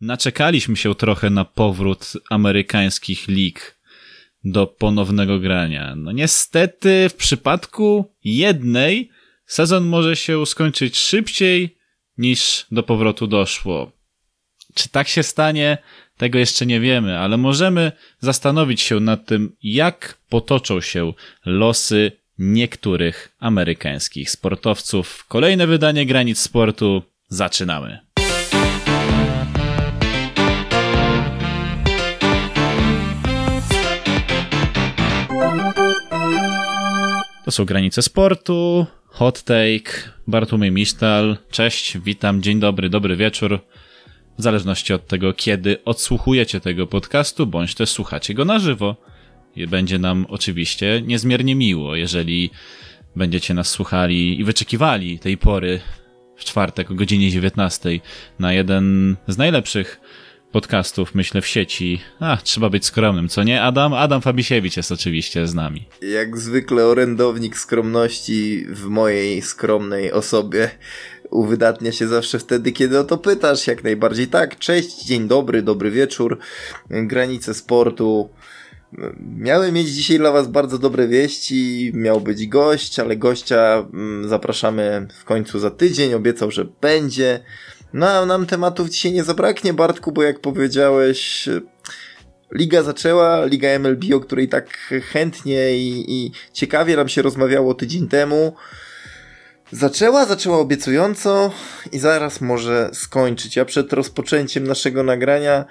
naczekaliśmy się trochę na powrót amerykańskich lig do ponownego grania. No niestety w przypadku jednej sezon może się skończyć szybciej niż do powrotu doszło. Czy tak się stanie? Tego jeszcze nie wiemy, ale możemy zastanowić się nad tym, jak potoczą się losy niektórych amerykańskich sportowców. Kolejne wydanie granic sportu. Zaczynamy. To są granice sportu, hot take, Bartłomiej Misztal. Cześć, witam, dzień dobry, dobry wieczór. W zależności od tego, kiedy odsłuchujecie tego podcastu, bądź też słuchacie go na żywo. Będzie nam oczywiście niezmiernie miło, jeżeli będziecie nas słuchali i wyczekiwali tej pory w czwartek o godzinie 19 na jeden z najlepszych podcastów, myślę, w sieci. A, trzeba być skromnym, co nie? Adam? Adam Fabisiewicz jest oczywiście z nami. Jak zwykle orędownik skromności w mojej skromnej osobie uwydatnia się zawsze wtedy, kiedy o to pytasz. Jak najbardziej tak. Cześć, dzień dobry, dobry wieczór. Granice sportu. Miałem mieć dzisiaj dla Was bardzo dobre wieści. Miał być gość, ale gościa mm, zapraszamy w końcu za tydzień. Obiecał, że będzie. No, nam tematów dzisiaj nie zabraknie, Bartku, bo jak powiedziałeś, liga zaczęła, liga MLB, o której tak chętnie i, i ciekawie nam się rozmawiało tydzień temu. Zaczęła, zaczęła obiecująco i zaraz może skończyć. Ja przed rozpoczęciem naszego nagrania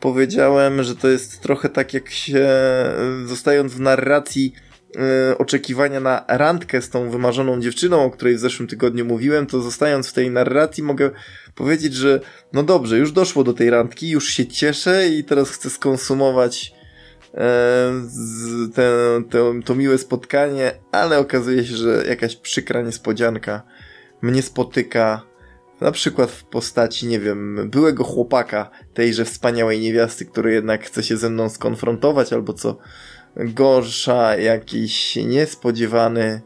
powiedziałem, że to jest trochę tak jak się, zostając w narracji yy, oczekiwania na randkę z tą wymarzoną dziewczyną, o której w zeszłym tygodniu mówiłem, to zostając w tej narracji mogę powiedzieć, że no dobrze, już doszło do tej randki, już się cieszę i teraz chcę skonsumować e, te, te, to miłe spotkanie, ale okazuje się, że jakaś przykra niespodzianka mnie spotyka na przykład w postaci, nie wiem, byłego chłopaka tejże wspaniałej niewiasty, który jednak chce się ze mną skonfrontować, albo co gorsza, jakiś niespodziewany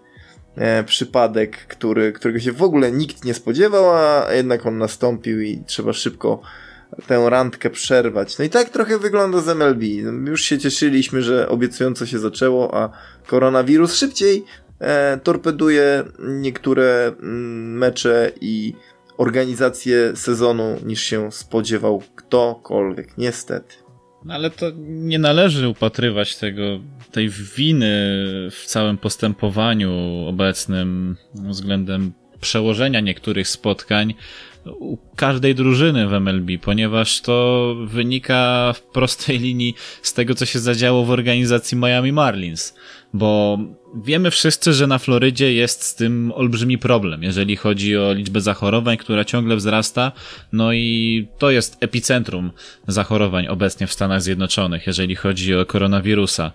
e, przypadek, który, którego się w ogóle nikt nie spodziewał, a jednak on nastąpił i trzeba szybko tę randkę przerwać. No i tak trochę wygląda z MLB. Już się cieszyliśmy, że obiecująco się zaczęło, a koronawirus szybciej e, torpeduje niektóre mm, mecze i organizację sezonu niż się spodziewał ktokolwiek. Niestety. No ale to nie należy upatrywać tego, tej winy w całym postępowaniu obecnym względem przełożenia niektórych spotkań u każdej drużyny w MLB, ponieważ to wynika w prostej linii z tego, co się zadziało w organizacji Miami Marlins, bo wiemy wszyscy, że na Florydzie jest z tym olbrzymi problem, jeżeli chodzi o liczbę zachorowań, która ciągle wzrasta, no i to jest epicentrum zachorowań obecnie w Stanach Zjednoczonych, jeżeli chodzi o koronawirusa.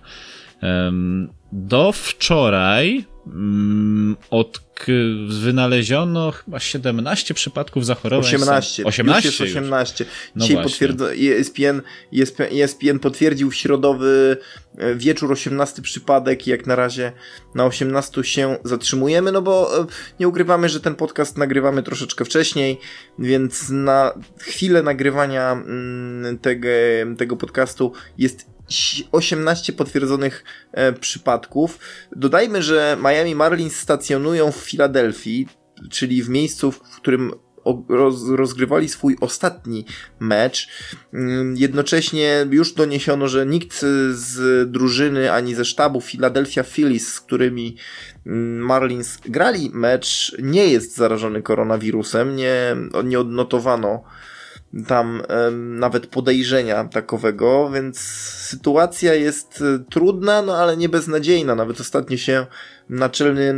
Do wczoraj mm, od wynaleziono chyba 17 przypadków zachorowań. 18. 18 już jest 18. No Dzisiaj potwierdza, ESPN, ESPN, ESPN potwierdził w środowy e, wieczór 18 przypadek i jak na razie na 18 się zatrzymujemy, no bo e, nie ukrywamy, że ten podcast nagrywamy troszeczkę wcześniej, więc na chwilę nagrywania mm, tego, tego podcastu jest 18 potwierdzonych e, przypadków. Dodajmy, że Miami Marlins stacjonują w Filadelfii, czyli w miejscu, w którym roz, rozgrywali swój ostatni mecz. Mm, jednocześnie już doniesiono, że nikt z drużyny ani ze sztabu Philadelphia Phillies, z którymi mm, Marlins grali mecz, nie jest zarażony koronawirusem. Nie, nie odnotowano tam nawet podejrzenia takowego, więc sytuacja jest e, trudna, no ale nie beznadziejna. Nawet ostatnio się naczelny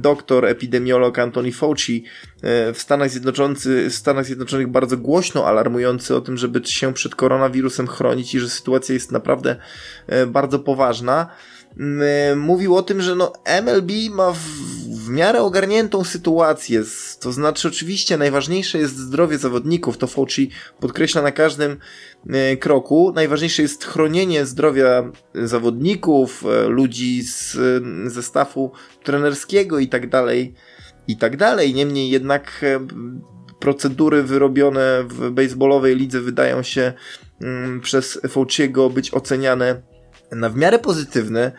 doktor, epidemiolog Anthony Fauci e, w Stanach, Zjednoczonych, w Stanach Zjednoczonych bardzo głośno alarmujący o tym, żeby się przed koronawirusem chronić i że sytuacja jest naprawdę e, bardzo poważna mówił o tym, że no MLB ma w, w miarę ogarniętą sytuację. To znaczy, oczywiście najważniejsze jest zdrowie zawodników, to Fauci podkreśla na każdym kroku. Najważniejsze jest chronienie zdrowia zawodników, e, ludzi z, ze stafu trenerskiego i tak dalej, i tak dalej. Niemniej jednak e, procedury wyrobione w baseballowej lidze wydają się przez Fauciego być oceniane na w miarę pozytywne.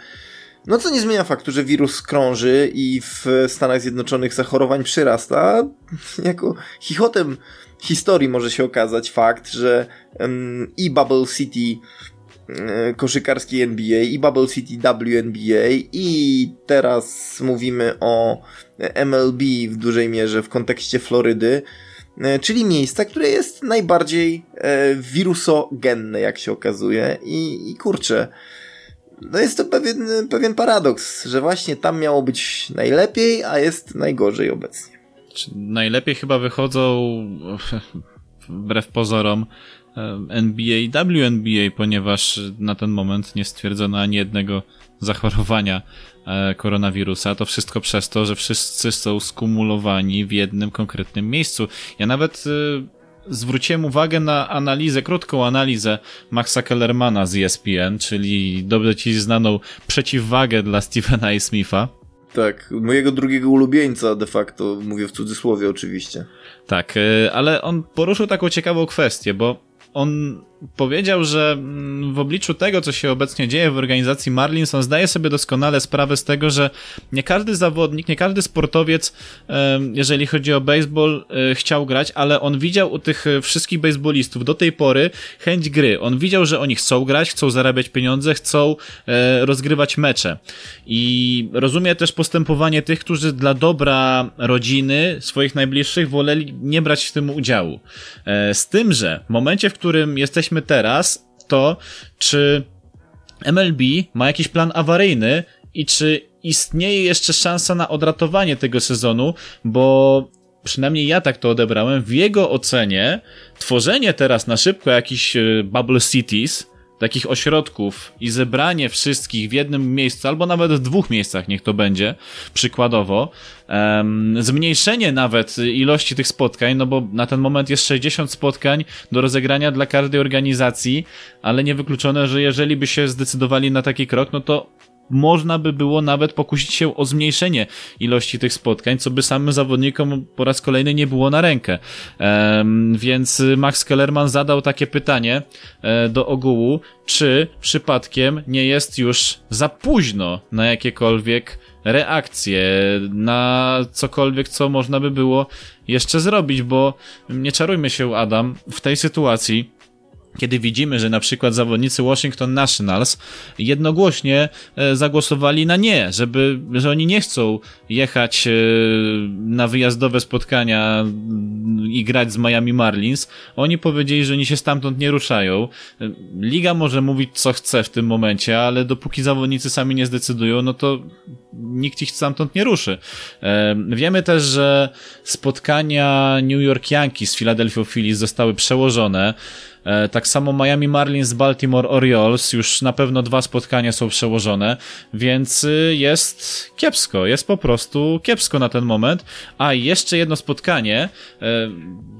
No co nie zmienia faktu, że wirus krąży i w Stanach Zjednoczonych zachorowań przyrasta. Jako chichotem historii może się okazać fakt, że i Bubble City e, koszykarskiej NBA i Bubble City WNBA i teraz mówimy o MLB w dużej mierze w kontekście Florydy, czyli miejsca, które jest najbardziej e, wirusogenne, jak się okazuje i, i kurczę, no jest to pewien, pewien paradoks, że właśnie tam miało być najlepiej, a jest najgorzej obecnie. Najlepiej chyba wychodzą, wbrew pozorom, NBA i WNBA, ponieważ na ten moment nie stwierdzono ani jednego zachorowania e, koronawirusa. To wszystko przez to, że wszyscy są skumulowani w jednym konkretnym miejscu. Ja nawet e, zwróciłem uwagę na analizę, krótką analizę Maxa Kellermana z ESPN, czyli dobrze ci znaną przeciwwagę dla Stephena A. Smitha. Tak, mojego drugiego ulubieńca de facto, mówię w cudzysłowie oczywiście. Tak, e, ale on poruszył taką ciekawą kwestię, bo on powiedział, że mm, w obliczu tego, co się obecnie dzieje w organizacji Marlins, on zdaje sobie doskonale sprawę z tego, że nie każdy zawodnik, nie każdy sportowiec, jeżeli chodzi o baseball, e, chciał grać, ale on widział u tych e, wszystkich baseballistów do tej pory chęć gry. On widział, że oni chcą grać, chcą zarabiać pieniądze, chcą e, rozgrywać mecze. I rozumie też postępowanie tych, którzy dla dobra rodziny, swoich najbliższych, woleli nie brać w tym udziału. Z tym, że w momencie, w którym jesteśmy jesteśmy teraz, to czy MLB ma jakiś plan awaryjny i czy istnieje jeszcze szansa na odratowanie tego sezonu, bo przynajmniej ja tak to odebrałem, w jego ocenie. Tworzenie teraz na szybko jakichś e, bubble cities takich ośrodków i zebranie wszystkich w jednym miejscu, albo nawet w dwóch miejscach, niech to będzie, przykładowo, um, zmniejszenie nawet ilości tych spotkań, no bo na ten moment jest 60 spotkań do rozegrania dla każdej organizacji, ale niewykluczone, że jeżeli by się zdecydowali na taki krok, no to można by było nawet pokusić się o zmniejszenie ilości tych spotkań, co by samym zawodnikom po raz kolejny nie było na rękę. Więc Max Kellerman zadał takie pytanie e, do ogółu, czy przypadkiem nie jest już za późno na jakiekolwiek reakcje, na cokolwiek, co można by było jeszcze zrobić, bo nie czarujmy się, Adam, w tej sytuacji kiedy widzimy, że na przykład zawodnicy Washington Nationals jednogłośnie e, zagłosowali na nie, żeby, że oni nie chcą jechać e, na wyjazdowe spotkania i grać z Miami Marlins. Oni powiedzieli, że oni się stamtąd nie ruszają. E, Liga może mówić co chce w tym momencie, ale dopóki zawodnicy sami nie zdecydują, no to nikt ich stamtąd nie ruszy. Wiemy też, że spotkania New York Yankees z Philadelphia Phillies zostały przełożone. E, tak samo Miami Marlins Baltimore Orioles, już na pewno dwa spotkania są przełożone, więc y, jest kiepsko, jest po prostu kiepsko na ten moment. A jeszcze jedno spotkanie, e,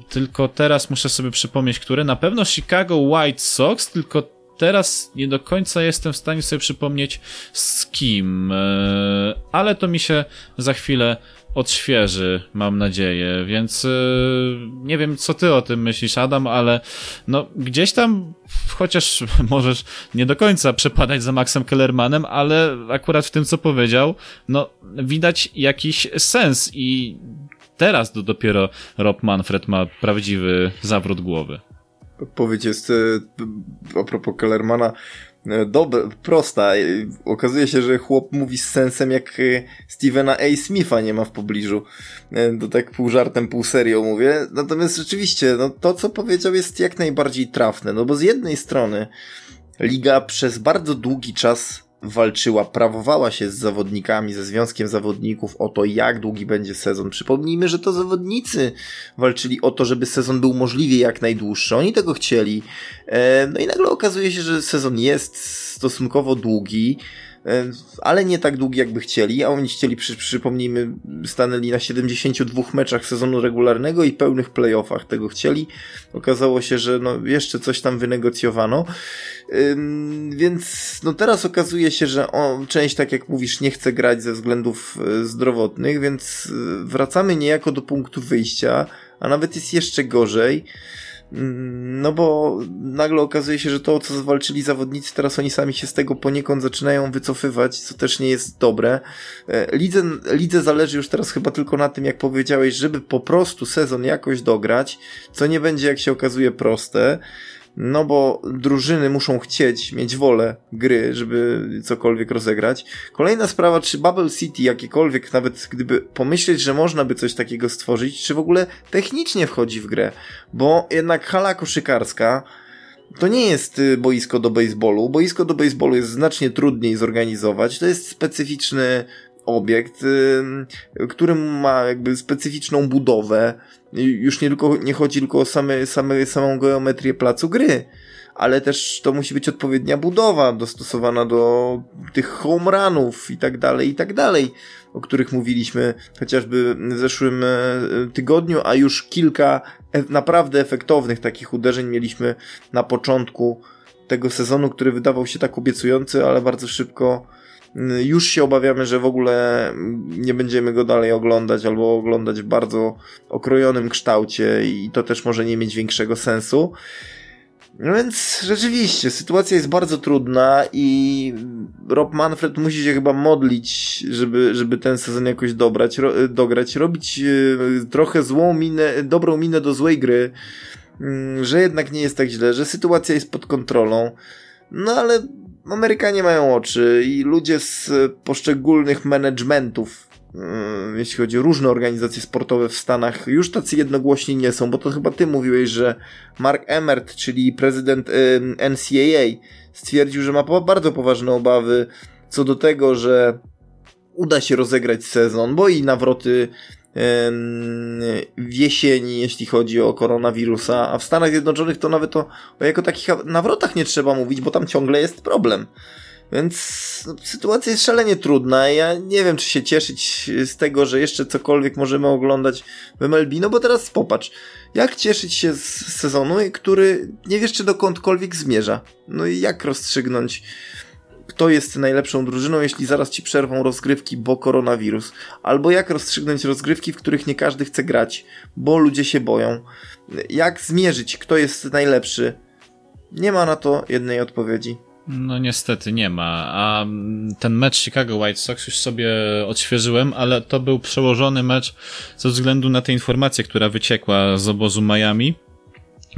tylko teraz muszę sobie przypomnieć, które na pewno Chicago White Sox, tylko teraz nie do końca jestem w stanie sobie przypomnieć z kim, e, ale to mi się za chwilę odświeży, mam nadzieję, więc yy, nie wiem, co ty o tym myślisz, Adam, ale no gdzieś tam, chociaż możesz nie do końca przepadać za Maxem Kellermanem, ale akurat w tym, co powiedział, no widać jakiś sens i teraz to dopiero Rob Manfred ma prawdziwy zawrót głowy. Odpowiedź jest, e, a propos Kellermana, dobra, prosta. E, okazuje się, że chłop mówi z sensem, jak e, Stevena A. Smitha nie ma w pobliżu. To tak pół żartem, pół serio mówię. Natomiast rzeczywiście, no, to co powiedział jest jak najbardziej trafne, no bo z jednej strony liga przez bardzo długi czas walczyła, prawowała się z zawodnikami, ze związkiem zawodników o to, jak długi będzie sezon. Przypomnijmy, że to zawodnicy walczyli o to, żeby sezon był możliwie jak najdłuższy. Oni tego chcieli. E, no i nagle okazuje się, że sezon jest stosunkowo długi. E, ale nie tak długi jakby chcieli, a oni chcieli, przy, przypomnijmy, stanęli na 72 meczach sezonu regularnego i pełnych playoffach tego chcieli. Okazało się, że no jeszcze coś tam wynegocjowano. Więc no teraz okazuje się, że on, część, tak jak mówisz, nie chce grać ze względów y, zdrowotnych, więc y, wracamy niejako do punktu wyjścia, a nawet jest jeszcze gorzej. Mm, no bo nagle okazuje się, że to, o co zwalczyli zawodnicy, teraz oni sami się z tego poniekąd zaczynają wycofywać, co też nie jest dobre. E, lidze, lidze zależy już teraz chyba tylko na tym, jak powiedziałeś, żeby po prostu sezon jakoś dograć, co nie będzie, jak się okazuje, proste no bo drużyny muszą chcieć, mieć wolę gry, żeby cokolwiek rozegrać. Kolejna sprawa, czy Bubble City jakiekolwiek, nawet gdyby pomyśleć, że można by coś takiego stworzyć, czy w ogóle technicznie wchodzi w grę, bo jednak hala koszykarska to nie jest y, boisko do baseballu. Boisko do baseballu jest znacznie trudniej zorganizować. To jest specyficzny obiekt, który ma jakby specyficzną budowę. Już nie tylko, nie chodzi tylko o same, same, samą geometrię placu gry, ale też to musi być odpowiednia budowa dostosowana do tych home runów i tak dalej, i tak dalej, o których mówiliśmy chociażby w zeszłym e, tygodniu, a już kilka e, naprawdę efektownych takich uderzeń mieliśmy na początku tego sezonu, który wydawał się tak obiecujący, ale bardzo szybko już się obawiamy, że w ogóle nie będziemy go dalej oglądać albo oglądać w bardzo okrojonym kształcie i to też może nie mieć większego sensu. No więc rzeczywiście, sytuacja jest bardzo trudna i Rob Manfred musi się chyba modlić, żeby, żeby ten sezon jakoś dobrać, ro, dograć, robić e, trochę złą minę, dobrą minę do złej gry, mm, że jednak nie jest tak źle, że sytuacja jest pod kontrolą. No ale Amerykanie mają oczy i ludzie z poszczególnych managementów, yy, jeśli chodzi o różne organizacje sportowe w Stanach, już tacy jednogłośni nie są, bo to chyba ty mówiłeś, że Mark Emmert, czyli prezydent NCAA, stwierdził, że ma bardzo poważne obawy co do tego, że uda się rozegrać sezon, bo i nawroty w jesieni, jeśli chodzi o koronawirusa, a w Stanach Zjednoczonych to nawet o, o jako takich nawrotach nie trzeba mówić, bo tam ciągle jest problem. Więc no, sytuacja jest szalenie trudna. Ja nie wiem, czy się cieszyć z tego, że jeszcze cokolwiek możemy oglądać w MLB, no bo teraz popatrz, jak cieszyć się z sezonu, który nie wiesz, czy dokądkolwiek zmierza. No i jak rozstrzygnąć kto jest najlepszą drużyną, jeśli zaraz ci przerwą rozgrywki, bo koronawirus. Albo jak rozstrzygnąć rozgrywki, w których nie każdy chce grać, bo ludzie się boją. Jak zmierzyć, kto jest najlepszy? Nie ma na to jednej odpowiedzi. No niestety nie ma. A ten mecz Chicago White Sox już sobie odświeżyłem, ale to był przełożony mecz ze względu na tę informację, która wyciekła z obozu Miami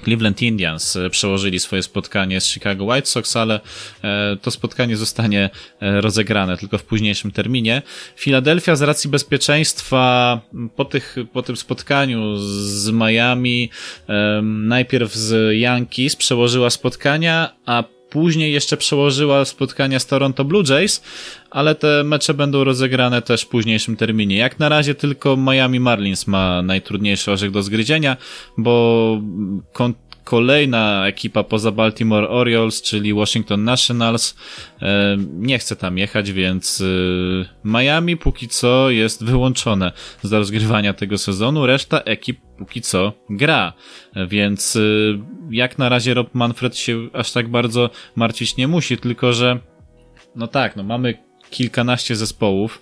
Cleveland Indians e, przełożyli swoje spotkanie z Chicago White Sox, ale e, to spotkanie zostanie e, rozegrane tylko w późniejszym terminie. Philadelphia z racji bezpieczeństwa po, tych, po tym spotkaniu z Miami najpierw z Yankees przełożyła spotkania, a Później jeszcze przełożyła spotkania z Toronto Blue Jays, ale te mecze będą rozegrane też w późniejszym terminie. Jak na razie tylko Miami Marlins ma najtrudniejszy orzech do zgryzienia, bo kolejna ekipa poza Baltimore Orioles, czyli Washington Nationals, e, nie chce tam jechać, więc e, Miami póki co jest wyłączone z rozgrywania tego sezonu. Reszta ekip póki co gra, więc e, jak na razie Rob Manfred się aż tak bardzo martwić nie musi, tylko że no tak, no mamy kilkanaście zespołów,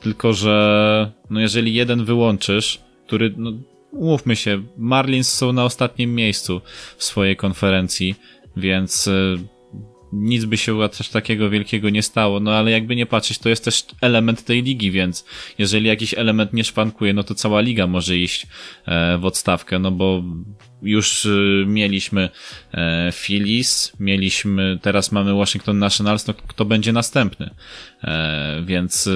tylko że no jeżeli jeden wyłączysz, który no, umówmy się, Marlins są na ostatnim miejscu w swojej konferencji, więc e, nic by się też takiego wielkiego nie stało, no ale jakby nie patrzeć, to jest też element tej ligi, więc jeżeli jakiś element nie szwankuje, no to cała liga może iść e, w odstawkę, no bo już e, mieliśmy Phillies, mieliśmy, teraz mamy Washington Nationals, no kto będzie następny? Więc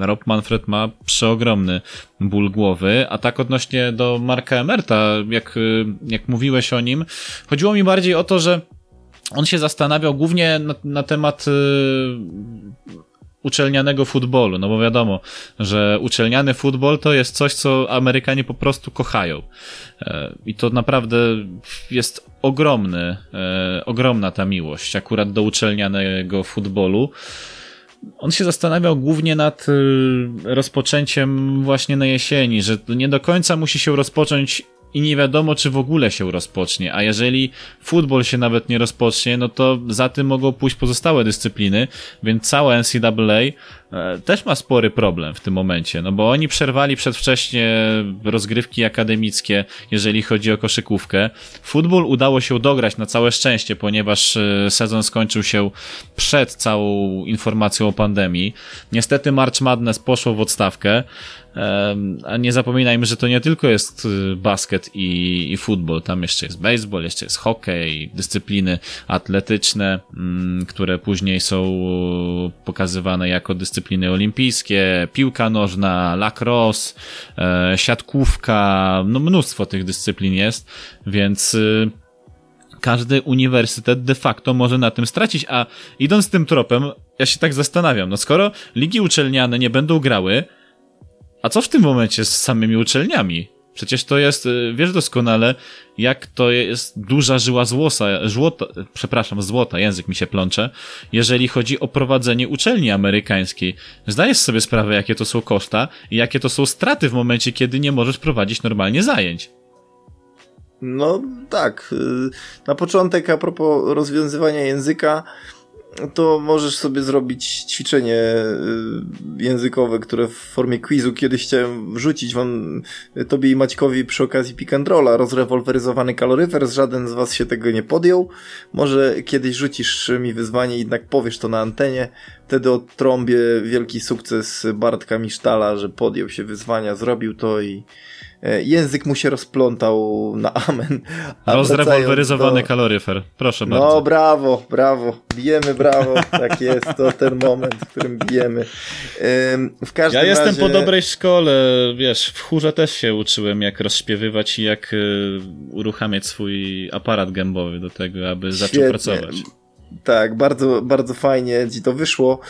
Rob Manfred ma przeogromny ból głowy, a tak odnośnie do Marka Emerta, jak, jak mówiłeś o nim, chodziło mi bardziej o to, że on się zastanawiał głównie na, na temat y, uczelnianego futbolu, no bo wiadomo, że uczelniany futbol to jest coś, co Amerykanie po prostu kochają. E, I to naprawdę jest ogromny, e, ogromna ta miłość akurat do uczelnianego futbolu. On się zastanawiał głównie nad y, rozpoczęciem właśnie na jesieni, że nie do końca musi się rozpocząć i nie wiadomo, czy w ogóle się rozpocznie. A jeżeli futbol się nawet nie rozpocznie, no to za tym mogą pójść pozostałe dyscypliny, więc cała NCAA e, też ma spory problem w tym momencie, no bo oni przerwali przedwcześnie rozgrywki akademickie, jeżeli chodzi o koszykówkę. Futbol udało się dograć na całe szczęście, ponieważ e, sezon skończył się przed całą informacją o pandemii. Niestety March Madness poszło w odstawkę. A nie zapominajmy, że to nie tylko jest y, basket i, i futbol, tam jeszcze jest baseball, jeszcze jest hokej, dyscypliny atletyczne, mm, które później są pokazywane jako dyscypliny olimpijskie, piłka nożna, lacrosse, e, siatkówka, no mnóstwo tych dyscyplin jest, więc y, każdy uniwersytet de facto może na tym stracić, a idąc tym tropem, ja się tak zastanawiam, no skoro ligi uczelniane nie będą grały, a co w tym momencie z samymi uczelniami? Przecież to jest, y, wiesz doskonale, jak to jest duża żyła złota, złota, przepraszam, złota, język mi się plącze, jeżeli chodzi o prowadzenie uczelni amerykańskiej. Zdajesz sobie sprawę, jakie to są koszta i jakie to są straty w momencie, kiedy nie możesz prowadzić normalnie zajęć. No tak. Y, na początek, a propos rozwiązywania języka, to możesz sobie zrobić ćwiczenie y, językowe, które w formie quizu. Kiedyś chciałem wrzucić wam, tobie i Maćkowi przy okazji pikandrola, rozrewolweryzowany kaloryfer, żaden z was się tego nie podjął. Może kiedyś rzucisz mi wyzwanie jednak powiesz to na antenie, wtedy odtrąbię wielki sukces Bartka Misztala, że podjął się wyzwania, zrobił to i język mu się rozplątał na amen. Rozrewolweryzowany do... kaloryfer. Proszę no, bardzo. No brawo, brawo. Bijemy brawo. tak jest, to ten moment, w którym bijemy. W każdym ja jestem razie... po dobrej szkole, wiesz, w chórze też się uczyłem, jak rozśpiewywać i jak e, uruchamiać swój aparat gębowy do tego, aby Świetnie. zaczął pracować. Tak, bardzo, bardzo fajnie ci to wyszło.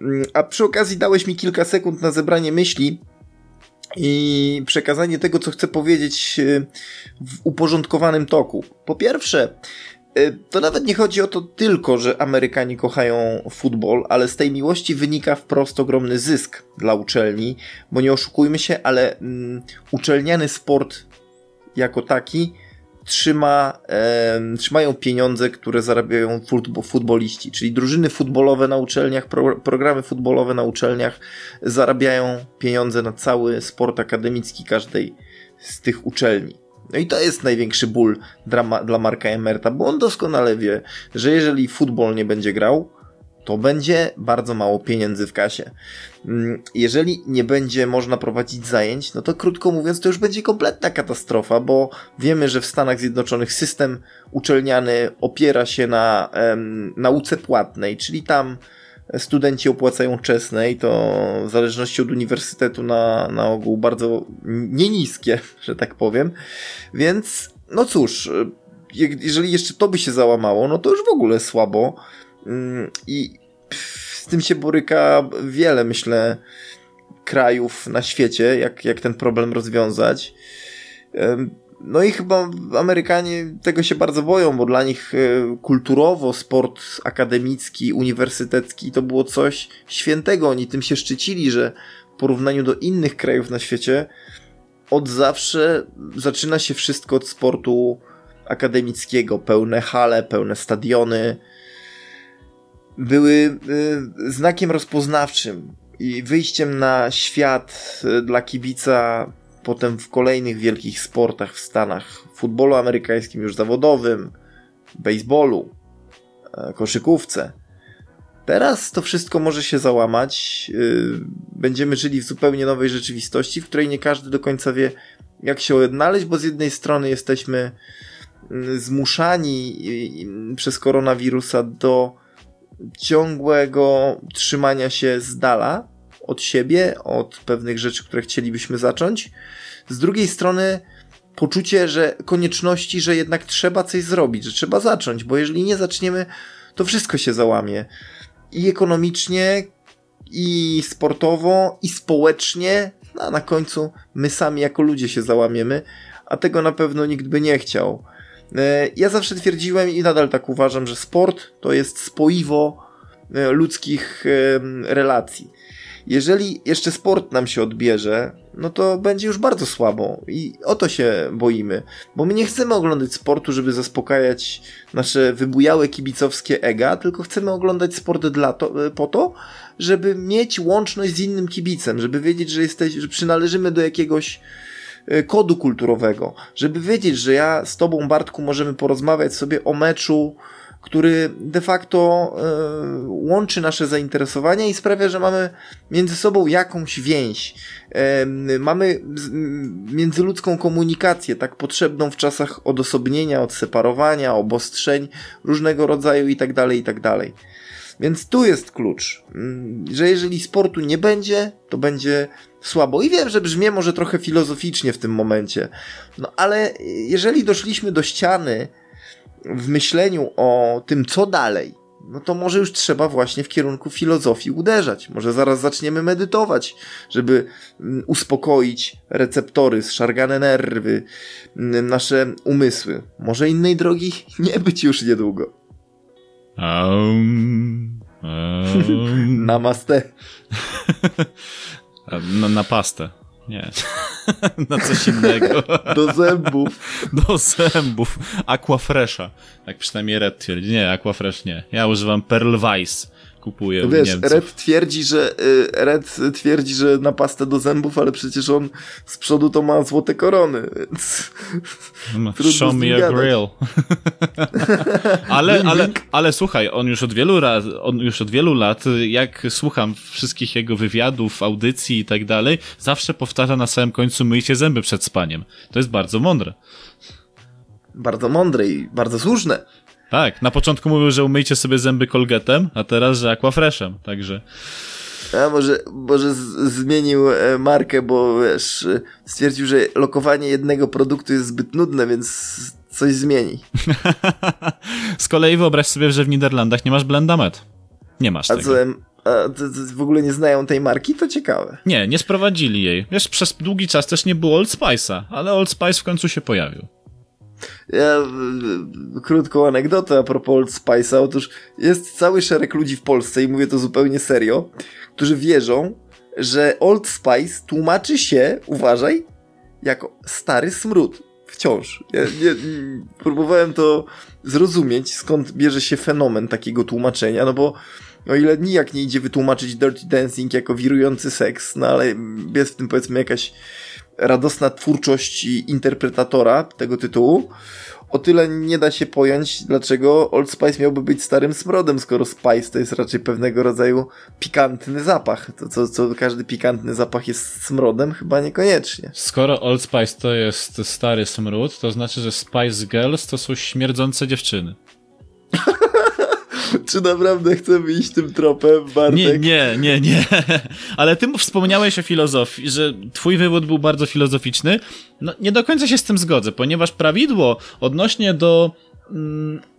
Mm, a przy okazji dałeś mi kilka sekund na zebranie myśli i przekazanie tego, co chcę powiedzieć e, w uporządkowanym toku. Po pierwsze, e, to nawet nie chodzi o to tylko, że Amerykanie kochają futbol, ale z tej miłości wynika wprost ogromny zysk dla uczelni, bo nie oszukujmy się, ale mm, uczelniany sport jako taki trzyma, e, trzymają pieniądze, które zarabiają futboliści, czyli drużyny futbolowe na uczelniach, pro, programy futbolowe na uczelniach zarabiają pieniądze na cały sport akademicki każdej z tych uczelni. No i to jest największy ból dla, dla Marka Emerta, bo on doskonale wie, że jeżeli futbol nie będzie grał, to będzie bardzo mało pieniędzy w kasie. Mm, jeżeli nie będzie można prowadzić zajęć, no to krótko mówiąc, to już będzie kompletna katastrofa, bo wiemy, że w Stanach Zjednoczonych system uczelniany opiera się na em, nauce płatnej, czyli tam studenci opłacają czesne i to w zależności od uniwersytetu na, na ogół bardzo nieniskie, że tak powiem. Więc, no cóż, jeżeli jeszcze to by się załamało, no to już w ogóle słabo. Mm, I z tym się boryka wiele, myślę, krajów na świecie, jak, jak ten problem rozwiązać. No i chyba Amerykanie tego się bardzo boją, bo dla nich e, kulturowo sport akademicki, uniwersytecki to było coś świętego. Oni tym się szczycili, że w porównaniu do innych krajów na świecie od zawsze zaczyna się wszystko od sportu akademickiego. Pełne hale, pełne stadiony, były y, znakiem rozpoznawczym i wyjściem na świat y, dla kibica potem w kolejnych wielkich sportach w Stanach, futbolu amerykańskim już zawodowym, baseballu, e, koszykówce. Teraz to wszystko może się załamać. Y, będziemy żyli w zupełnie nowej rzeczywistości, w której nie każdy do końca wie, jak się odnaleźć, bo z jednej strony jesteśmy zmuszani przez koronawirusa do ciągłego trzymania się z dala od siebie, od pewnych rzeczy, które chcielibyśmy zacząć. Z drugiej strony poczucie, że konieczności, że jednak trzeba coś zrobić, że trzeba zacząć, bo jeżeli nie zaczniemy, to wszystko się załamie. I ekonomicznie, i sportowo, i społecznie, no a na końcu my sami jako ludzie się załamiemy, a tego na pewno nikt by nie chciał. E, ja zawsze twierdziłem i nadal tak uważam, że sport to jest spoiwo e, ludzkich relacji. jeżeli jeszcze sport nam się odbierze, no to będzie już bardzo słabo i o to się boimy, bo my nie chcemy oglądać sportu, żeby zaspokajać nasze wybujałe kibicowskie ega, tylko chcemy oglądać sport dla to, po to, żeby mieć łączność z innym kibicem, żeby wiedzieć, że, jesteś, że przynależymy do jakiegoś e, kodu kulturowego, żeby wiedzieć, że ja z tobą, Bartku, możemy porozmawiać sobie o meczu, który de facto y, łączy nasze zainteresowania i sprawia, że mamy między sobą jakąś więź. Y, mamy międzyludzką komunikację, tak potrzebną w czasach odosobnienia, odseparowania, obostrzeń różnego rodzaju itd., tak itd. Więc tu jest klucz, że jeżeli sportu nie będzie, to będzie słabo. I wiem, że brzmi może trochę filozoficznie w tym momencie, no ale jeżeli doszliśmy do ściany, w myśleniu o tym, co dalej, no to może już trzeba właśnie w kierunku filozofii uderzać. Może zaraz zaczniemy medytować, żeby mm, uspokoić receptory, zszargane nerwy, mm, nasze umysły. Może innej drogi nie być już niedługo. Um, um. Namaste. na, na pastę. Nie. Na coś innego. Do zębów. Do zębów. Aquafresha. Tak przynajmniej Red twierdzi. Nie, Aquafresh nie. Ja używam Pearl Weiss kupuje Wiesz, Niemców. Red twierdzi, że y, Red twierdzi, że na pastę do zębów, ale przecież on z przodu to ma złote korony, więc Show me a grill. ale, ale, ale słuchaj, on już od wielu lat, on już od wielu lat, jak słucham wszystkich jego wywiadów, audycji i tak dalej, zawsze powtarza na samym końcu myjcie zęby przed spaniem. To jest bardzo mądre. Bardzo mądre i bardzo słuszne. Tak, na początku mówił, że umyjcie sobie zęby kolgetem, a teraz, że aquafreshem, także... A może, może zmienił e, markę, bo wiesz, stwierdził, że lokowanie jednego produktu jest zbyt nudne, więc coś zmieni. z kolei wyobraź sobie, że w Niderlandach nie masz Blendamet. Nie masz a tego. Co, a to, to w ogóle nie znają tej marki? To ciekawe. Nie, nie sprowadzili jej. Wiesz, przez długi czas też nie było Old Spice'a, ale Old Spice w końcu się pojawił. Ja, krótką anegdotę a propos Old Spice'a. Otóż jest cały szereg ludzi w Polsce, i mówię to zupełnie serio, którzy wierzą, że Old Spice tłumaczy się, uważaj, jako stary smród. Wciąż. Ja nie, próbowałem to zrozumieć, skąd bierze się fenomen takiego tłumaczenia, no bo o ile nijak nie idzie wytłumaczyć Dirty Dancing jako wirujący seks, no ale jest w tym powiedzmy jakaś radosna twórczość interpretatora tego tytułu, o tyle nie da się pojąć, dlaczego Old Spice miałby być starym smrodem, skoro Spice to jest raczej pewnego rodzaju pikantny zapach. To co, co każdy pikantny zapach jest smrodem? Chyba niekoniecznie. Skoro Old Spice to jest stary smród, to znaczy, że Spice Girls to są śmierdzące dziewczyny. Czy naprawdę chcemy iść tym tropem, Bartek? Nie, nie, nie, nie. Ale ty wspomniałeś o filozofii, że twój wywód był bardzo filozoficzny. No, nie do końca się z tym zgodzę, ponieważ prawidło odnośnie do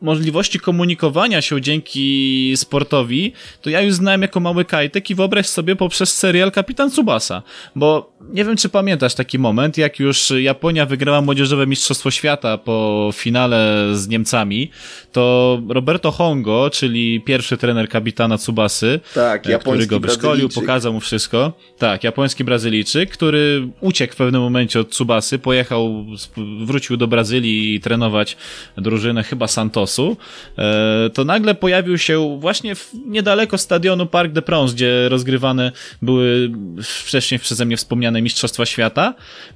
możliwości komunikowania się dzięki sportowi, to ja już znałem jako mały kajtek i wyobraź sobie poprzez serial Kapitan Tsubasa, bo nie wiem czy pamiętasz taki moment, jak już Japonia wygrała młodzieżowe Mistrzostwo Świata po finale z Niemcami, to Roberto Hongo, czyli pierwszy trener kapitana Tsubasy, tak, e, który go wyszkolił, pokazał mu wszystko, tak, japoński Brazylijczyk, który uciekł w pewnym momencie od Tsubasy, pojechał, wrócił do Brazylii i trenować drużynę chyba Santosu, e, to nagle pojawił się właśnie niedaleko stadionu Parc de Princes, gdzie rozgrywane były wcześniej przeze mnie wspomniane Mistrzostwa Świata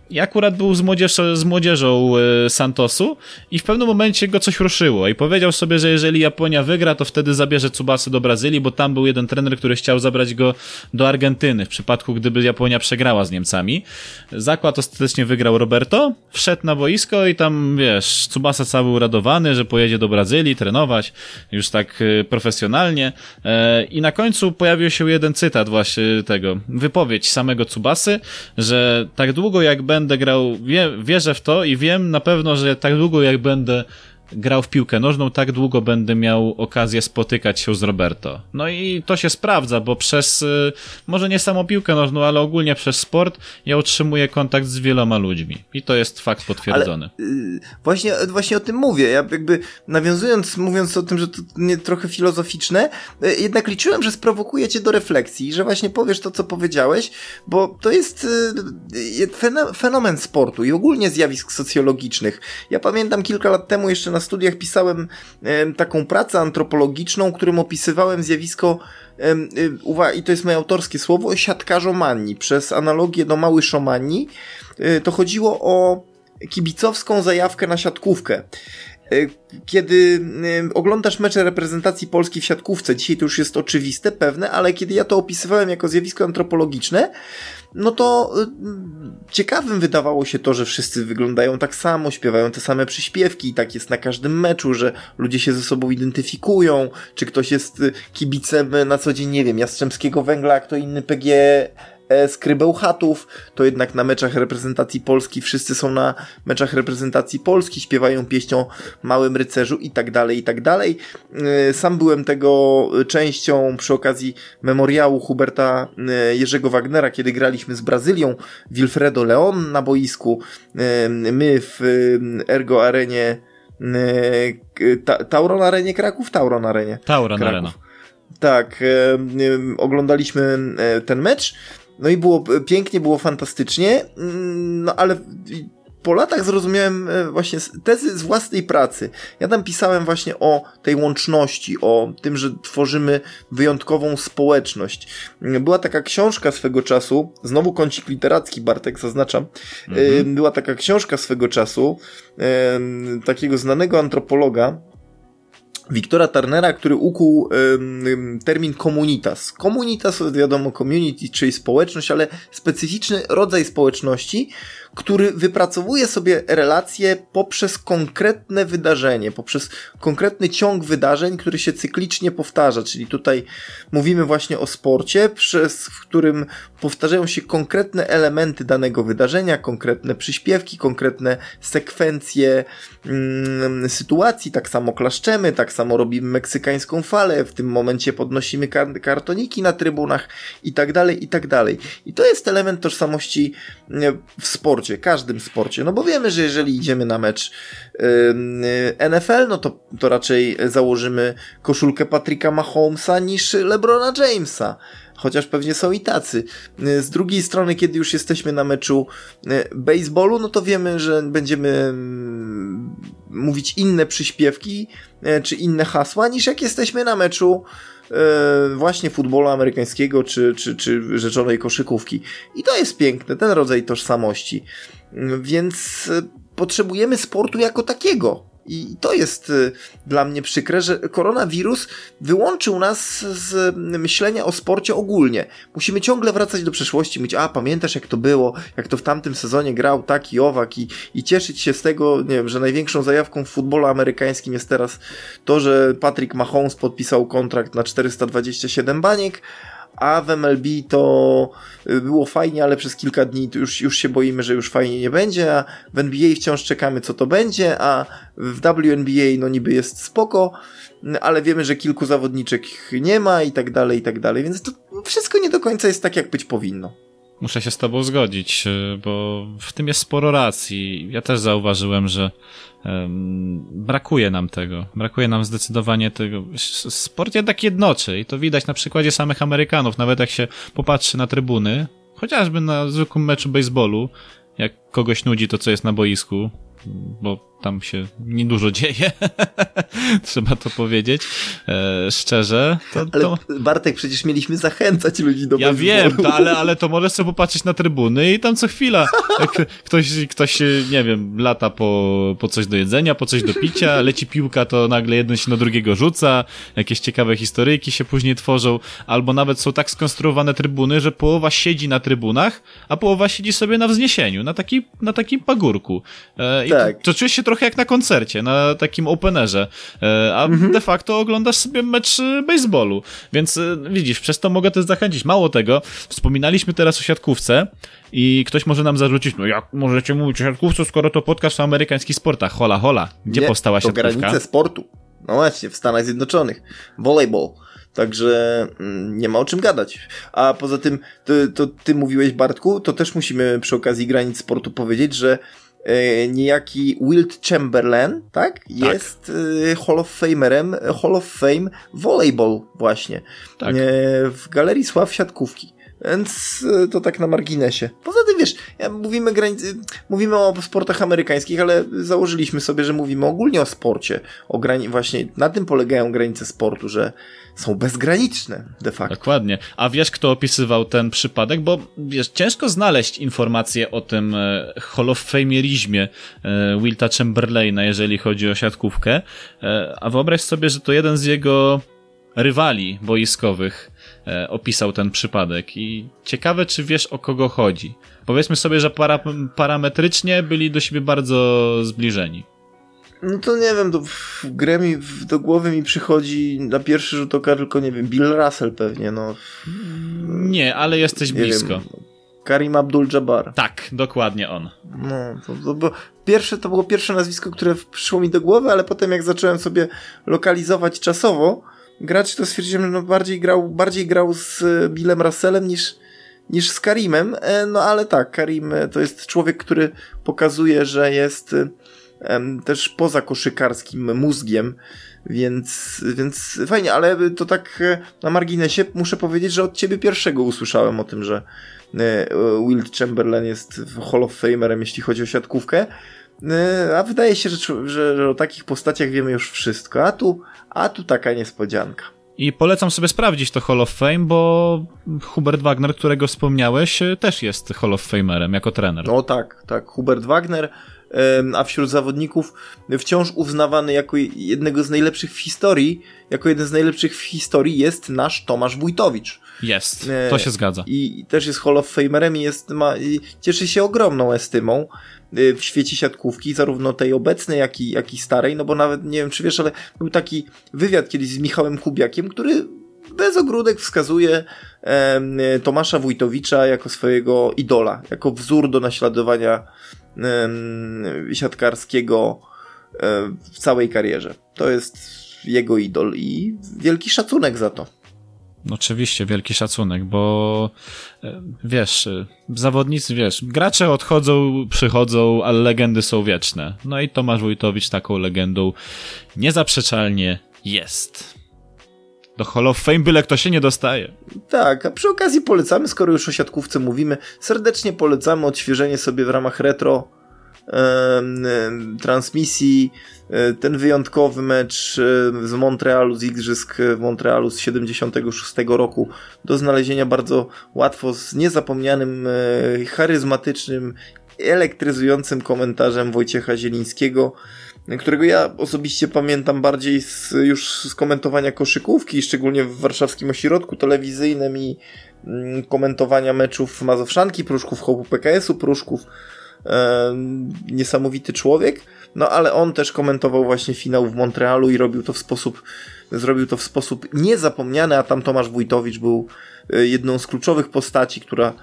i akurat był z, młodzież, z młodzieżą e, Santosu i w pewnym momencie go coś ruszyło i powiedział sobie, że jeżeli Japonia wygra, to wtedy zabierze Tsubasy do Brazylii, bo tam był jeden trener, który chciał zabrać go do Argentyny w przypadku, gdyby Japonia przegrała z Niemcami. Zakład ostatecznie wygrał Roberto, wszedł na boisko i tam, wiesz, Tsubasa cały uradowany, że pojedzie do Brazylii trenować już tak e, profesjonalnie. E, i na końcu pojawił się jeden cytat właśnie tego, wypowiedź samego Tsubasy, że tak długo jak będę grał, wie, wierzę w to i wiem na pewno, że tak długo jak będę grał w piłkę nożną, tak długo będę miał okazję spotykać się z Roberto. No i to się sprawdza, bo przez, y, może nie samą piłkę nożną, ale ogólnie przez sport ja utrzymuję kontakt z wieloma ludźmi. I to jest fakt potwierdzony. Ale, yy, właśnie, właśnie o tym mówię. Ja jakby nawiązując, mówiąc o tym, że to nie trochę filozoficzne, yy, jednak liczyłem, że sprowokuje cię do refleksji, że właśnie powiesz to, co powiedziałeś, bo to jest fenomen sportu i ogólnie zjawisk socjologicznych. Ja pamiętam kilka lat temu jeszcze na studiach pisałem taką pracę antropologiczną, którym opisywałem zjawisko uwaga, i to jest moje autorskie słowo, siatkarzomanii. Przez analogię do mały szomanii y, to chodziło o kibicowską zajawkę na siatkówkę. Y, kiedy oglądasz mecze reprezentacji Polski w siatkówce, dzisiaj to już jest oczywiste, pewne, ale kiedy ja to opisywałem jako zjawisko antropologiczne, no to y, ciekawym wydawało się to, że wszyscy wyglądają tak samo, śpiewają te same przyśpiewki i tak jest na każdym meczu, że ludzie się ze sobą identyfikują, czy ktoś jest kibicem na co dzień, nie wiem, Jastrzębskiego Węgla, a kto inny PG skrybeł chatów, to jednak na meczach reprezentacji Polski wszyscy są na meczach reprezentacji Polski, śpiewają pieśń o Małym Rycerzu i tak dalej, i tak dalej. Y, sam byłem tego częścią przy okazji memoriału Huberta y, Jerzego Wagnera, kiedy graliśmy z Brazylią, Wilfredo Leon na boisku, my w Ergo Arenie Ta Tauron Arenie Kraków? Tauron Arenie. Tauron. Arena. Tak, oglądaliśmy ten mecz no i było pięknie, było fantastycznie, mm, no ale po latach zrozumiałem e, właśnie tezy z własnej pracy. Ja tam pisałem właśnie o tej łączności, o tym, że tworzymy wyjątkową społeczność. Była taka książka swego czasu, znowu kącik literacki, Bartek zaznaczam, mhm. była taka książka swego czasu takiego znanego antropologa, Wiktora Turnera, który ukuł ym, termin komunitas. Komunitas, wiadomo, community, czyli społeczność, ale specyficzny rodzaj społeczności, który wypracowuje sobie relacje poprzez konkretne wydarzenie, poprzez konkretny ciąg wydarzeń, który się cyklicznie powtarza. Czyli tutaj mówimy właśnie o sporcie, przez w którym powtarzają się konkretne elementy danego wydarzenia, konkretne przyśpiewki, konkretne sekwencje mm, sytuacji. Tak samo klaszczemy, tak samo robimy meksykańską falę, w tym momencie podnosimy kar kartoniki na trybunach i tak dalej, i tak dalej. I to jest element tożsamości w sporcie sporcie, każdym sporcie, no bo wiemy, że jeżeli idziemy na mecz NFL, no to, to raczej założymy koszulkę Patricka Mahomesa niż LeBrona Jamesa chociaż pewnie są i tacy. Z drugiej strony, kiedy już jesteśmy na meczu y, baseballu, no to wiemy, że będziemy mm, mówić inne przyśpiewki y, czy inne hasła, niż jak jesteśmy na meczu E, właśnie futbolu amerykańskiego czy, czy, czy rzeczonej koszykówki. I to jest piękne, ten rodzaj tożsamości. Więc e, potrzebujemy sportu jako takiego. I to jest y, dla mnie przykre, że koronawirus wyłączył nas z myślenia o sporcie ogólnie. Musimy ciągle wracać do przeszłości, mówić, a pamiętasz jak to było, jak to w tamtym sezonie grał taki owak i, i cieszyć się z tego, nie wiem, że największą zajawką w futbolu amerykańskim jest teraz to, że Patrick Mahomes podpisał kontrakt na 427 baniek, a w MLB to y, było fajnie, ale przez kilka dni już, już się boimy, że już fajnie nie będzie, a w NBA wciąż czekamy, co to będzie, a w WNBA no niby jest spoko, ale wiemy, że kilku zawodniczek nie ma i tak dalej, i tak dalej, więc to wszystko nie do końca jest tak, jak być powinno. Muszę się z tobą zgodzić, y, bo w tym jest sporo racji. Ja też zauważyłem, że um, brakuje nam tego. Brakuje nam zdecydowanie tego. Sport jednak jednoczy i to widać na przykładzie samych Amerykanów. Nawet jak się popatrzy na trybuny, chociażby na zwykłym meczu baseballu, jak kogoś nudzi to, co jest na boisku, bo tam się niedużo dzieje, trzeba to powiedzieć e, szczerze. To, ale to... Bartek, przecież mieliśmy zachęcać ludzi do Ja wiem, to, ale, ale to możesz sobie popatrzeć na trybuny i tam co chwila ktoś, ktoś, nie wiem, lata po, po coś do jedzenia, po coś do picia, leci piłka, to nagle jeden się na drugiego rzuca, jakieś ciekawe historyjki się później tworzą, albo nawet są tak skonstruowane trybuny, że połowa siedzi na trybunach, a połowa siedzi sobie na wzniesieniu, na, taki, na takim pagórku. E, I tak. to, to czujesz się trochę jak na koncercie, na takim openerze, e, a mhm. de facto oglądasz sobie mecz e, baseballu, więc e, widzisz, przez to mogę też zachęcić. Mało tego, wspominaliśmy teraz o siatkówce i ktoś może nam zarzucić, no jak możecie mówić o siatkówce, skoro to podcast o amerykańskich sportach, hola hola, gdzie Nie, powstała siatkówka? to granice sportu. No właśnie, w Stanach Zjednoczonych. Volleyball. Także mm, nie ma o czym gadać. A poza tym, to, to ty mówiłeś, Bartku, to też musimy przy okazji granic sportu powiedzieć, że niejaki Wilt Chamberlain, tak? tak. Jest e, Hall of Famerem, Hall of Fame Volleyball właśnie. Tak. E, w Galerii Sław Siatkówki. Więc e, to tak na marginesie. Poza tym wiesz, mówimy, mówimy o sportach amerykańskich, ale założyliśmy sobie, że mówimy ogólnie o sporcie. O grani właśnie na tym polegają granice sportu, że są bezgraniczne de facto. Dokładnie. A wiesz, kto opisywał ten przypadek? Bo wiesz, ciężko znaleźć informacje o tym e, Hall of Famerizmie e, Wilta Chamberlaina, jeżeli chodzi o siatkówkę. E, a wyobraź sobie, że to jeden z jego rywali boiskowych opisał ten przypadek i ciekawe, czy wiesz o kogo chodzi. Powiedzmy sobie, że para, parametrycznie byli do siebie bardzo zbliżeni. No to nie wiem, to w grę mi, do głowy mi przychodzi na pierwszy rzut oka tylko, nie wiem, Bill Russell pewnie, no. Nie, ale jesteś nie blisko. Wiem, Karim Abdul-Jabbar. Tak, dokładnie on. No, to, to, było, pierwsze, to było pierwsze nazwisko, które przyszło mi do głowy, ale potem jak zacząłem sobie lokalizować czasowo, gracz to stwierdziłem, że no bardziej grał, bardziej grał z Billem Russellem niż, niż z Karimem, e, no ale tak, Karim e, to jest człowiek, który pokazuje, że jest też poza koszykarskim mózgiem, więc, więc fajnie, ale to tak e, na marginesie muszę powiedzieć, że od ciebie pierwszego usłyszałem o tym, że Wilt Chamberlain jest Hall of Famerem, jeśli chodzi o siatkówkę. A wydaje się, że, że, o takich postaciach wiemy już wszystko, a tu, a tu taka niespodzianka. I polecam sobie sprawdzić to Hall of Fame, bo Hubert Wagner, którego wspomniałeś, też jest Hall of Famerem jako trener. No tak, tak. Hubert Wagner, a wśród zawodników wciąż uznawany jako jednego z najlepszych w historii, jako jeden z najlepszych w historii jest nasz Tomasz Wójtowicz. Jest, to się zgadza. I też jest Hall of Famerem i jest, ma, i cieszy się ogromną estymą. Y, w świecie siatkówki, zarówno tej obecnej, jak i, jak i starej, no bo nawet nie wiem, czy wiesz, ale był taki wywiad kiedyś z Michałem Kubiakiem, który bez ogródek wskazuje e, Tomasza Wójtowicza jako swojego idola, jako wzór do naśladowania e, siatkarskiego e, w całej karierze. To jest jego idol i wielki szacunek za to. Oczywiście, wielki szacunek, bo e, wiesz, e, zawodnicy, wiesz, gracze odchodzą, przychodzą, ale legendy są wieczne. No i Tomasz Wójtowicz taką legendą niezaprzeczalnie jest. Do Hall of Fame byle kto się nie dostaje. Tak, a przy okazji polecamy, skoro już o siatkówce mówimy, serdecznie polecamy odświeżenie sobie w ramach retro transmisji. E, ten wyjątkowy mecz e, z Montrealu, z Igrzysk w Montrealu z 76 roku do znalezienia bardzo łatwo z niezapomnianym, e, charyzmatycznym, elektryzującym komentarzem Wojciecha Zielińskiego, którego ja osobiście pamiętam bardziej z, już z komentowania koszykówki, szczególnie w warszawskim ośrodku telewizyjnym i mm, komentowania meczów Mazowszanki, Pruszków Hopu PKS-u, Pruszków niesamowity człowiek, no ale on też komentował właśnie finał w Montrealu i robił to w sposób, zrobił to w sposób niezapomniany, a tam Tomasz Wójtowicz był e, jedną z kluczowych postaci, która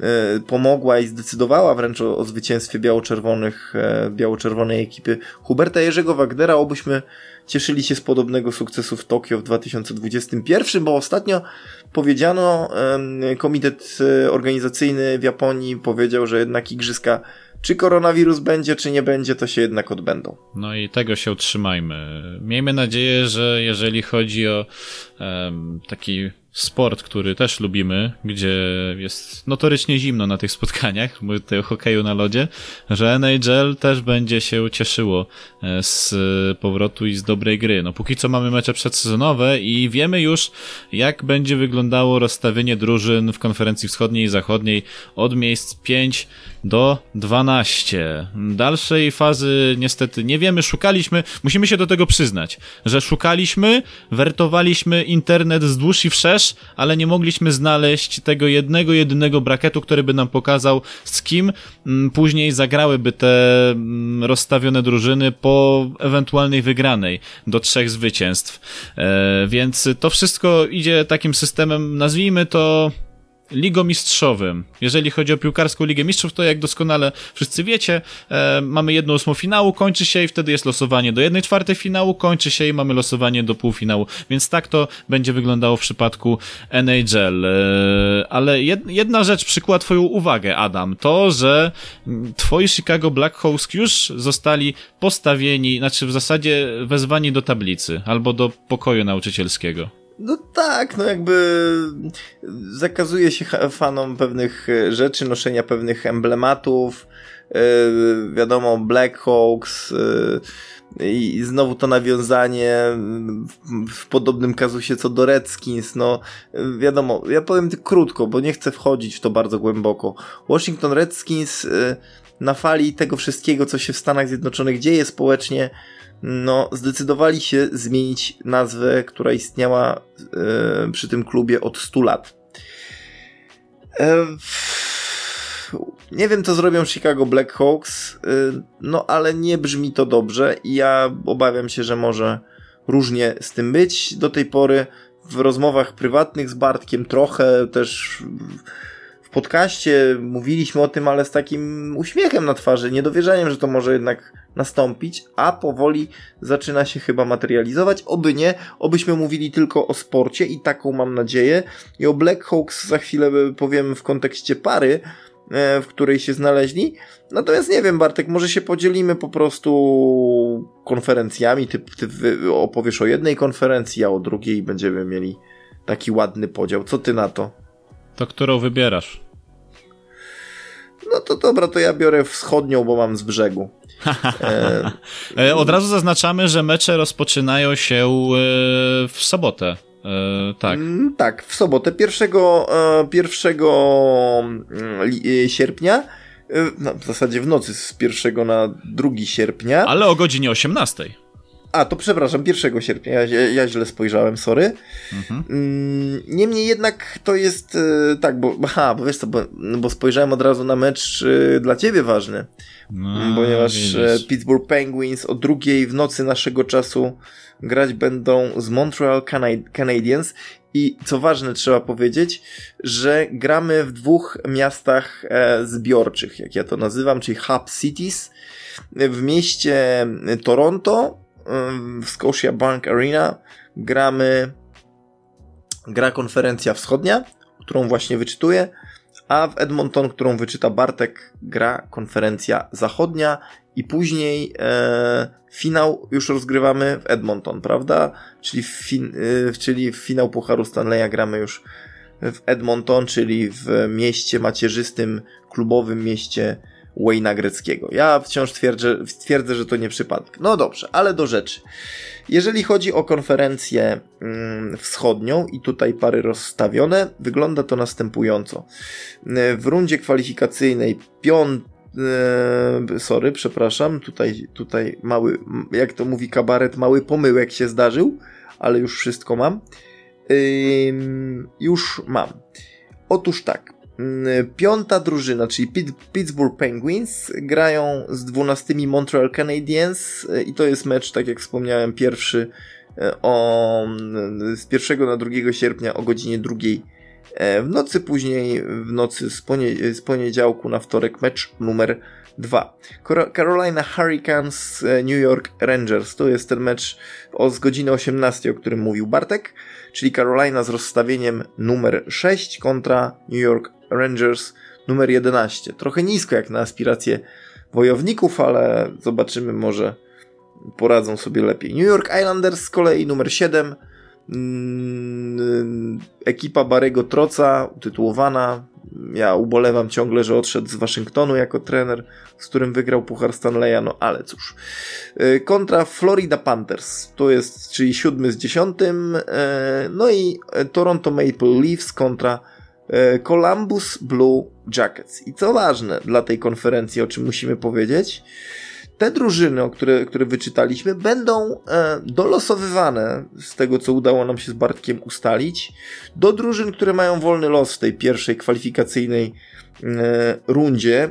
e, pomogła i zdecydowała wręcz o, o zwycięstwie biało-czerwonych, e, biało-czerwonej ekipy Huberta Jerzego Wagnera, obyśmy cieszyli się z podobnego sukcesu w Tokio w 2021, bo ostatnio powiedziano, komitet organizacyjny w Japonii powiedział, że jednak igrzyska czy koronawirus będzie, czy nie będzie, to się jednak odbędą. No i tego się utrzymajmy. Miejmy nadzieję, że jeżeli chodzi o um, taki sport, który też lubimy, gdzie jest notorycznie zimno na tych spotkaniach, mówię tutaj o hokeju na lodzie, że NHL też będzie się cieszyło e, z powrotu i z dobrej gry. No póki co mamy mecze przedsezonowe i wiemy już, jak będzie wyglądało rozstawienie drużyn w konferencji wschodniej i zachodniej od miejsc 5 do 12. Dalszej fazy niestety nie wiemy, szukaliśmy, musimy się do tego przyznać, że szukaliśmy, wertowaliśmy internet wzdłuż i wszerz, ale nie mogliśmy znaleźć tego jednego, jedynego braketu, który by nam pokazał, z kim m, później zagrałyby te m, rozstawione drużyny po ewentualnej wygranej do trzech zwycięstw. E, więc to wszystko idzie takim systemem, nazwijmy to ligomistrzowym. Jeżeli chodzi o piłkarską Ligę Mistrzów, to jak doskonale wszyscy wiecie, e, mamy jedną ósmą finału, kończy się i wtedy jest losowanie do jednej czwartej finału, kończy się i mamy losowanie do półfinału. Więc tak to będzie wyglądało w przypadku NHL. E, ale jed, jedna rzecz przykład twoją uwagę, Adam, to, że twoi Chicago Blackhawks już zostali postawieni, znaczy w zasadzie wezwani do tablicy albo do pokoju nauczycielskiego. No tak, no jakby zakazuje się fanom pewnych e, rzeczy, noszenia pewnych emblematów. Yy, wiadomo, Black Hawks yy, i znowu to nawiązanie w, podobnym kazusie co do Redskins. No wiadomo, ja powiem krótko, bo nie chcę wchodzić w to bardzo głęboko. Washington Redskins na fali tego wszystkiego, co się w Stanach Zjednoczonych dzieje społecznie, no, zdecydowali się zmienić nazwę, która istniała e, przy tym klubie od 100 lat. E, nie wiem, co zrobią Chicago Blackhawks, e, no ale nie brzmi to dobrze i ja obawiam się, że może różnie z tym być. Do tej pory w rozmowach prywatnych z Bartkiem trochę też podcaście mówiliśmy o tym, ale z takim uśmiechem na twarzy, niedowierzaniem, że to może jednak nastąpić, a powoli zaczyna się chyba materializować. Oby nie, obyśmy mówili tylko o sporcie i taką mam nadzieję. I o Black Hawks za chwilę powiem w kontekście pary, e, w której się znaleźli. Natomiast nie wiem, Bartek, może się podzielimy po prostu konferencjami. Ty, ty opowiesz o jednej konferencji, a o drugiej będziemy mieli taki ładny podział. Co ty na to? To którą wybierasz? No to dobra, to ja biorę wschodnią, bo mam z brzegu. E, e... Od razu zaznaczamy, że mecze rozpoczynają się e, w sobotę. E, tak. Mm, tak, w sobotę 1, 1 mm, sierpnia. No, w zasadzie w nocy z 1 na 2 sierpnia. Ale o godzinie 18. A, to przepraszam, 1 sierpnia, ja, ja źle spojrzałem, sorry. Mhm. Mm, niemniej jednak to jest e, tak, bo, aha, bo wiesz co, bo, bo spojrzałem od razu na mecz e, dla ciebie ważny. No, ponieważ e, widzisz. Pittsburgh Penguins o drugiej w nocy naszego czasu grać będą z Montreal Canadiens i co ważne trzeba powiedzieć, że gramy w dwóch miastach zbiorczych, jak ja to nazywam, czyli Hub Cities. W mieście Toronto w Scotia Bank Arena gramy gra konferencja wschodnia, którą właśnie wyczytuję, a w Edmonton, którą wyczyta Bartek, gra konferencja zachodnia i później e, finał już rozgrywamy w Edmonton, prawda? Czyli w, fin, e, czyli w finał Pucharu Stanleya gramy już w Edmonton, czyli w mieście macierzystym, klubowym mieście Wayna Greckiego. Ja wciąż twierdzę, twierdzę, że to nie przypadek. No dobrze, ale do rzeczy. Jeżeli chodzi o konferencję mm, wschodnią i tutaj pary rozstawione, wygląda to następująco. W rundzie kwalifikacyjnej piąt e, sorry, przepraszam, tutaj, tutaj mały, jak to mówi kabaret, mały pomyłek się zdarzył, ale już wszystko mam. już mam. Otóż tak, Mm, piąta drużyna, czyli Pittsburgh Penguins, grają z dwunastými Montreal Canadiens e, i to jest mecz, tak jak wspomniałem, pierwszy e, o, mm, z 1 na 2 sierpnia o godzinie drugiej e, w nocy, później w nocy z, z poniedziałku na wtorek mecz numer 2. Carolina Hurricanes, New York Rangers. To jest ten mecz o z godziny 18, o którym mówił Bartek, czyli Carolina z rozstawieniem numer 6 kontra New York Rangers numer 11. Trochę nisko jak na aspiracje wojowników, ale zobaczymy, może poradzą sobie lepiej. New York Islanders z kolei numer 7. Mm, ekipa Barego Troca, utytułowana. Ja ubolewam ciągle, że odszedł z Waszyngtonu jako trener, z którym wygrał Puchar Stanleya, no ale cóż. Y, kontra Florida Panthers, to jest, czyli siódmy z dziesiątym. Y, no i Toronto Maple Leafs kontra e, Columbus Blue Jackets. I co ważne dla tej konferencji, o czym musimy powiedzieć, te drużyny, o które, które wyczytaliśmy, będą e, dolosowywane z tego, co udało nam się z Bartkiem ustalić, do drużyn, które mają wolny los w tej pierwszej kwalifikacyjnej e, rundzie.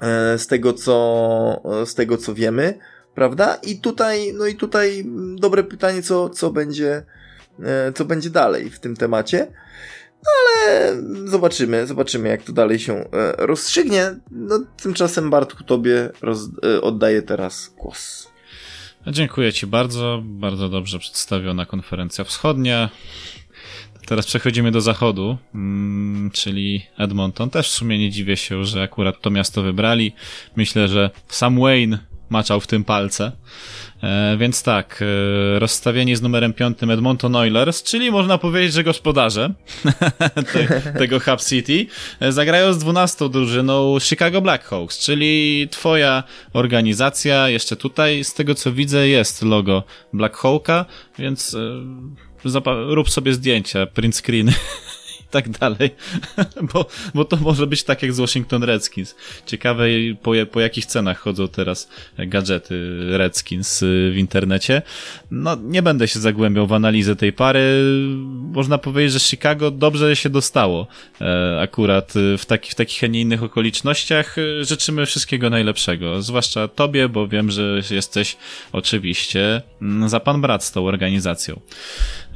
E, z tego, co, z tego, co wiemy, prawda? I tutaj, no i tutaj dobre pytanie, co, co będzie, e, co będzie dalej w tym temacie ale zobaczymy, zobaczymy jak to dalej się e, rozstrzygnie. No, tymczasem Bartku tobie roz, e, oddaję teraz głos. Dziękuję Ci bardzo, bardzo dobrze przedstawiona konferencja wschodnia. Teraz przechodzimy do zachodu, mm, czyli Edmonton. Też w sumie nie dziwię się, że akurat to miasto wybrali. Myślę, że sam Wayne maczał w tym palce. E, więc tak, e, rozstawienie z numerem piątym Edmonton Oilers, czyli można powiedzieć, że gospodarze te, tego Hub City, e, zagrają z dwunastą drużyną Chicago Blackhawks, czyli twoja organizacja, jeszcze tutaj z tego co widzę jest logo Blackhawka, więc e, rób sobie zdjęcia, print screen tak dalej, bo, bo to może być tak jak z Washington Redskins. Ciekawe po, po jakich cenach chodzą teraz gadżety Redskins w internecie. No, nie będę się zagłębiał w analizę tej pary. Można powiedzieć, że Chicago dobrze się dostało e, akurat w, taki, w takich, a nie innych okolicznościach. Życzymy wszystkiego najlepszego, zwłaszcza tobie, bo wiem, że jesteś oczywiście mm, za pan brat z tą organizacją.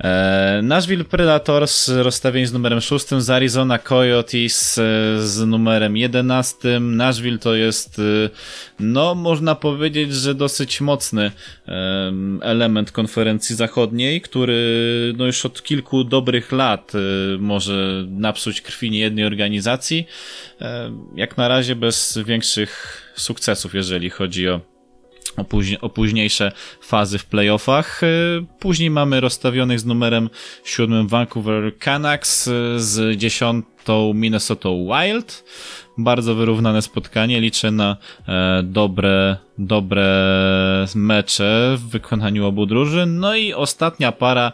E, Nashville Predators rozstawienie z numerem 6, z Arizona Coyotes e, z numerem 11. Nashville to jest, e, no można powiedzieć, że dosyć mocny element konferencji zachodniej, który no już od kilku dobrych lat może napsuć krwi niejednej organizacji. Jak na razie bez większych sukcesów, jeżeli chodzi o o, później, o późniejsze fazy w playoffach. Y, później mamy rozstawionych z numerem siódmym Vancouver Canucks y, z dziesiątą Minnesota Wild. Bardzo wyrównane spotkanie. Liczę na e, dobre, dobre mecze w wykonaniu obu drużyn. No i ostatnia para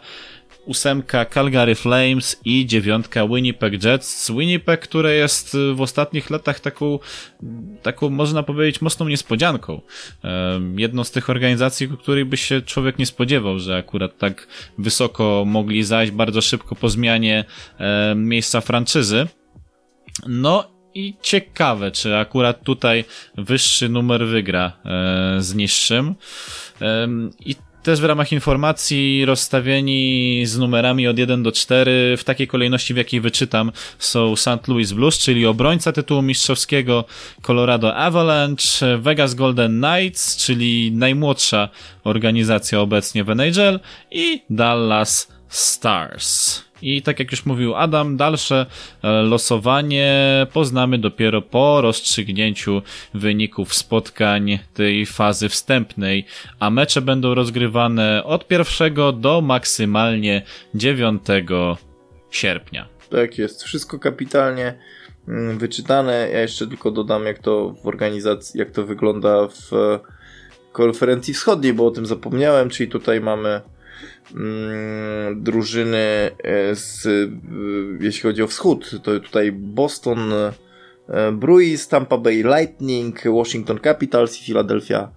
ósemka Calgary Flames i dziewiątka Winnipeg Jets. Winnipeg, które jest w ostatnich latach taką, taką można powiedzieć, mocną niespodzianką. Jedną z tych organizacji, której by się człowiek nie spodziewał, że akurat tak wysoko mogli zajść bardzo szybko po zmianie miejsca franczyzy. No i ciekawe, czy akurat tutaj wyższy numer wygra e, z niższym. I też w ramach informacji rozstawieni z numerami od 1 do 4 w takiej kolejności, w jakiej wyczytam, są St. Louis Blues, czyli obrońca tytułu mistrzowskiego, Colorado Avalanche, Vegas Golden Knights, czyli najmłodsza organizacja obecnie w NHL i Dallas Stars. I tak jak już mówił Adam, dalsze e, losowanie poznamy dopiero po rozstrzygnięciu wyników spotkań tej fazy wstępnej, a mecze będą rozgrywane od pierwszego do maksymalnie 9 sierpnia. Tak jest, wszystko kapitalnie mm, wyczytane. Ja jeszcze tylko dodam, jak to w organizacji, jak to wygląda w konferencji wschodniej, bo o tym zapomniałem, czyli tutaj mamy drużyny e, z, e, jeśli chodzi o wschód, to tutaj Boston e, Bruins, Tampa Bay Lightning, Washington Capitals i Philadelphia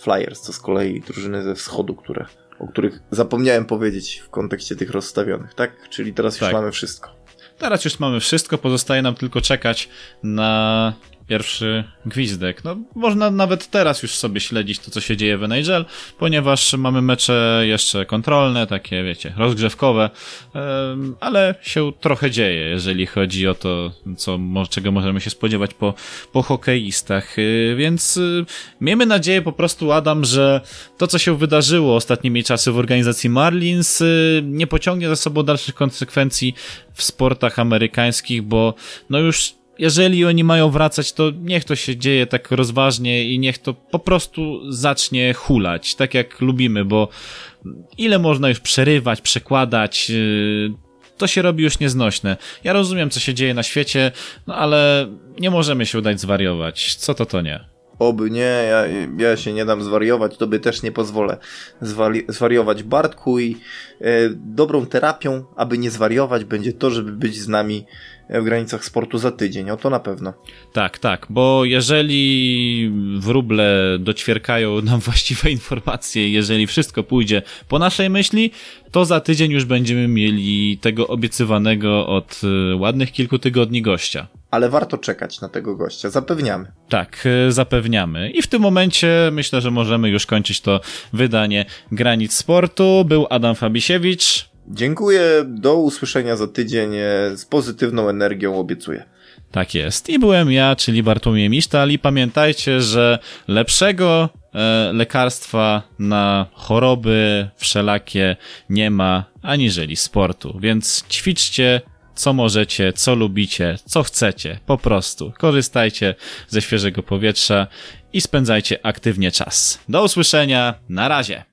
Flyers, to z kolei drużyny ze wschodu, które, o których zapomniałem powiedzieć w kontekście tych rozstawionych, tak? Czyli teraz już tak. mamy wszystko. Teraz już mamy wszystko, pozostaje nam tylko czekać na pierwszy gwizdek. No, można nawet teraz już sobie śledzić to, co się dzieje w NHL, ponieważ mamy mecze jeszcze kontrolne, takie, wiecie, rozgrzewkowe, ale się trochę dzieje, jeżeli chodzi o to, co, czego możemy się spodziewać po, po hokeistach. Y, więc y, miejmy nadzieję po prostu, Adam, że to, co się wydarzyło ostatnimi czasy w organizacji Marlins, y, nie pociągnie za sobą dalszych konsekwencji w sportach amerykańskich, bo no już jeżeli oni mają wracać, to niech to się dzieje tak rozważnie i niech to po prostu zacznie hulać, tak jak lubimy, bo ile można już przerywać, przekładać, yy, to się robi już nieznośne. Ja rozumiem, co się dzieje na świecie, no ale nie możemy się udać zwariować. Co to to nie? Oby nie, ja, ja się nie dam zwariować, tobie też nie pozwolę zwali- zwariować Bartku i e, dobrą terapią, aby nie zwariować, będzie to, żeby być z nami w granicach sportu za tydzień, o to na pewno. Tak, tak, bo jeżeli wróble doćwierkają nam właściwe informacje, jeżeli wszystko pójdzie po naszej myśli, to za tydzień już będziemy mieli tego obiecywanego od y, ładnych kilku tygodni gościa. Ale warto czekać na tego gościa, zapewniamy. Tak, y, zapewniamy. I w tym momencie myślę, że możemy już kończyć to wydanie Granic Sportu. Był Adam Fabisiewicz. Dziękuję, do usłyszenia za tydzień. Z pozytywną energią obiecuję. Tak jest. I byłem ja, czyli Bartłomiej Misztal i pamiętajcie, że lepszego e, lekarstwa na choroby wszelakie nie ma aniżeli sportu. Więc ćwiczcie co możecie, co lubicie, co chcecie. Po prostu korzystajcie ze świeżego powietrza i spędzajcie aktywnie czas. Do usłyszenia. Na razie.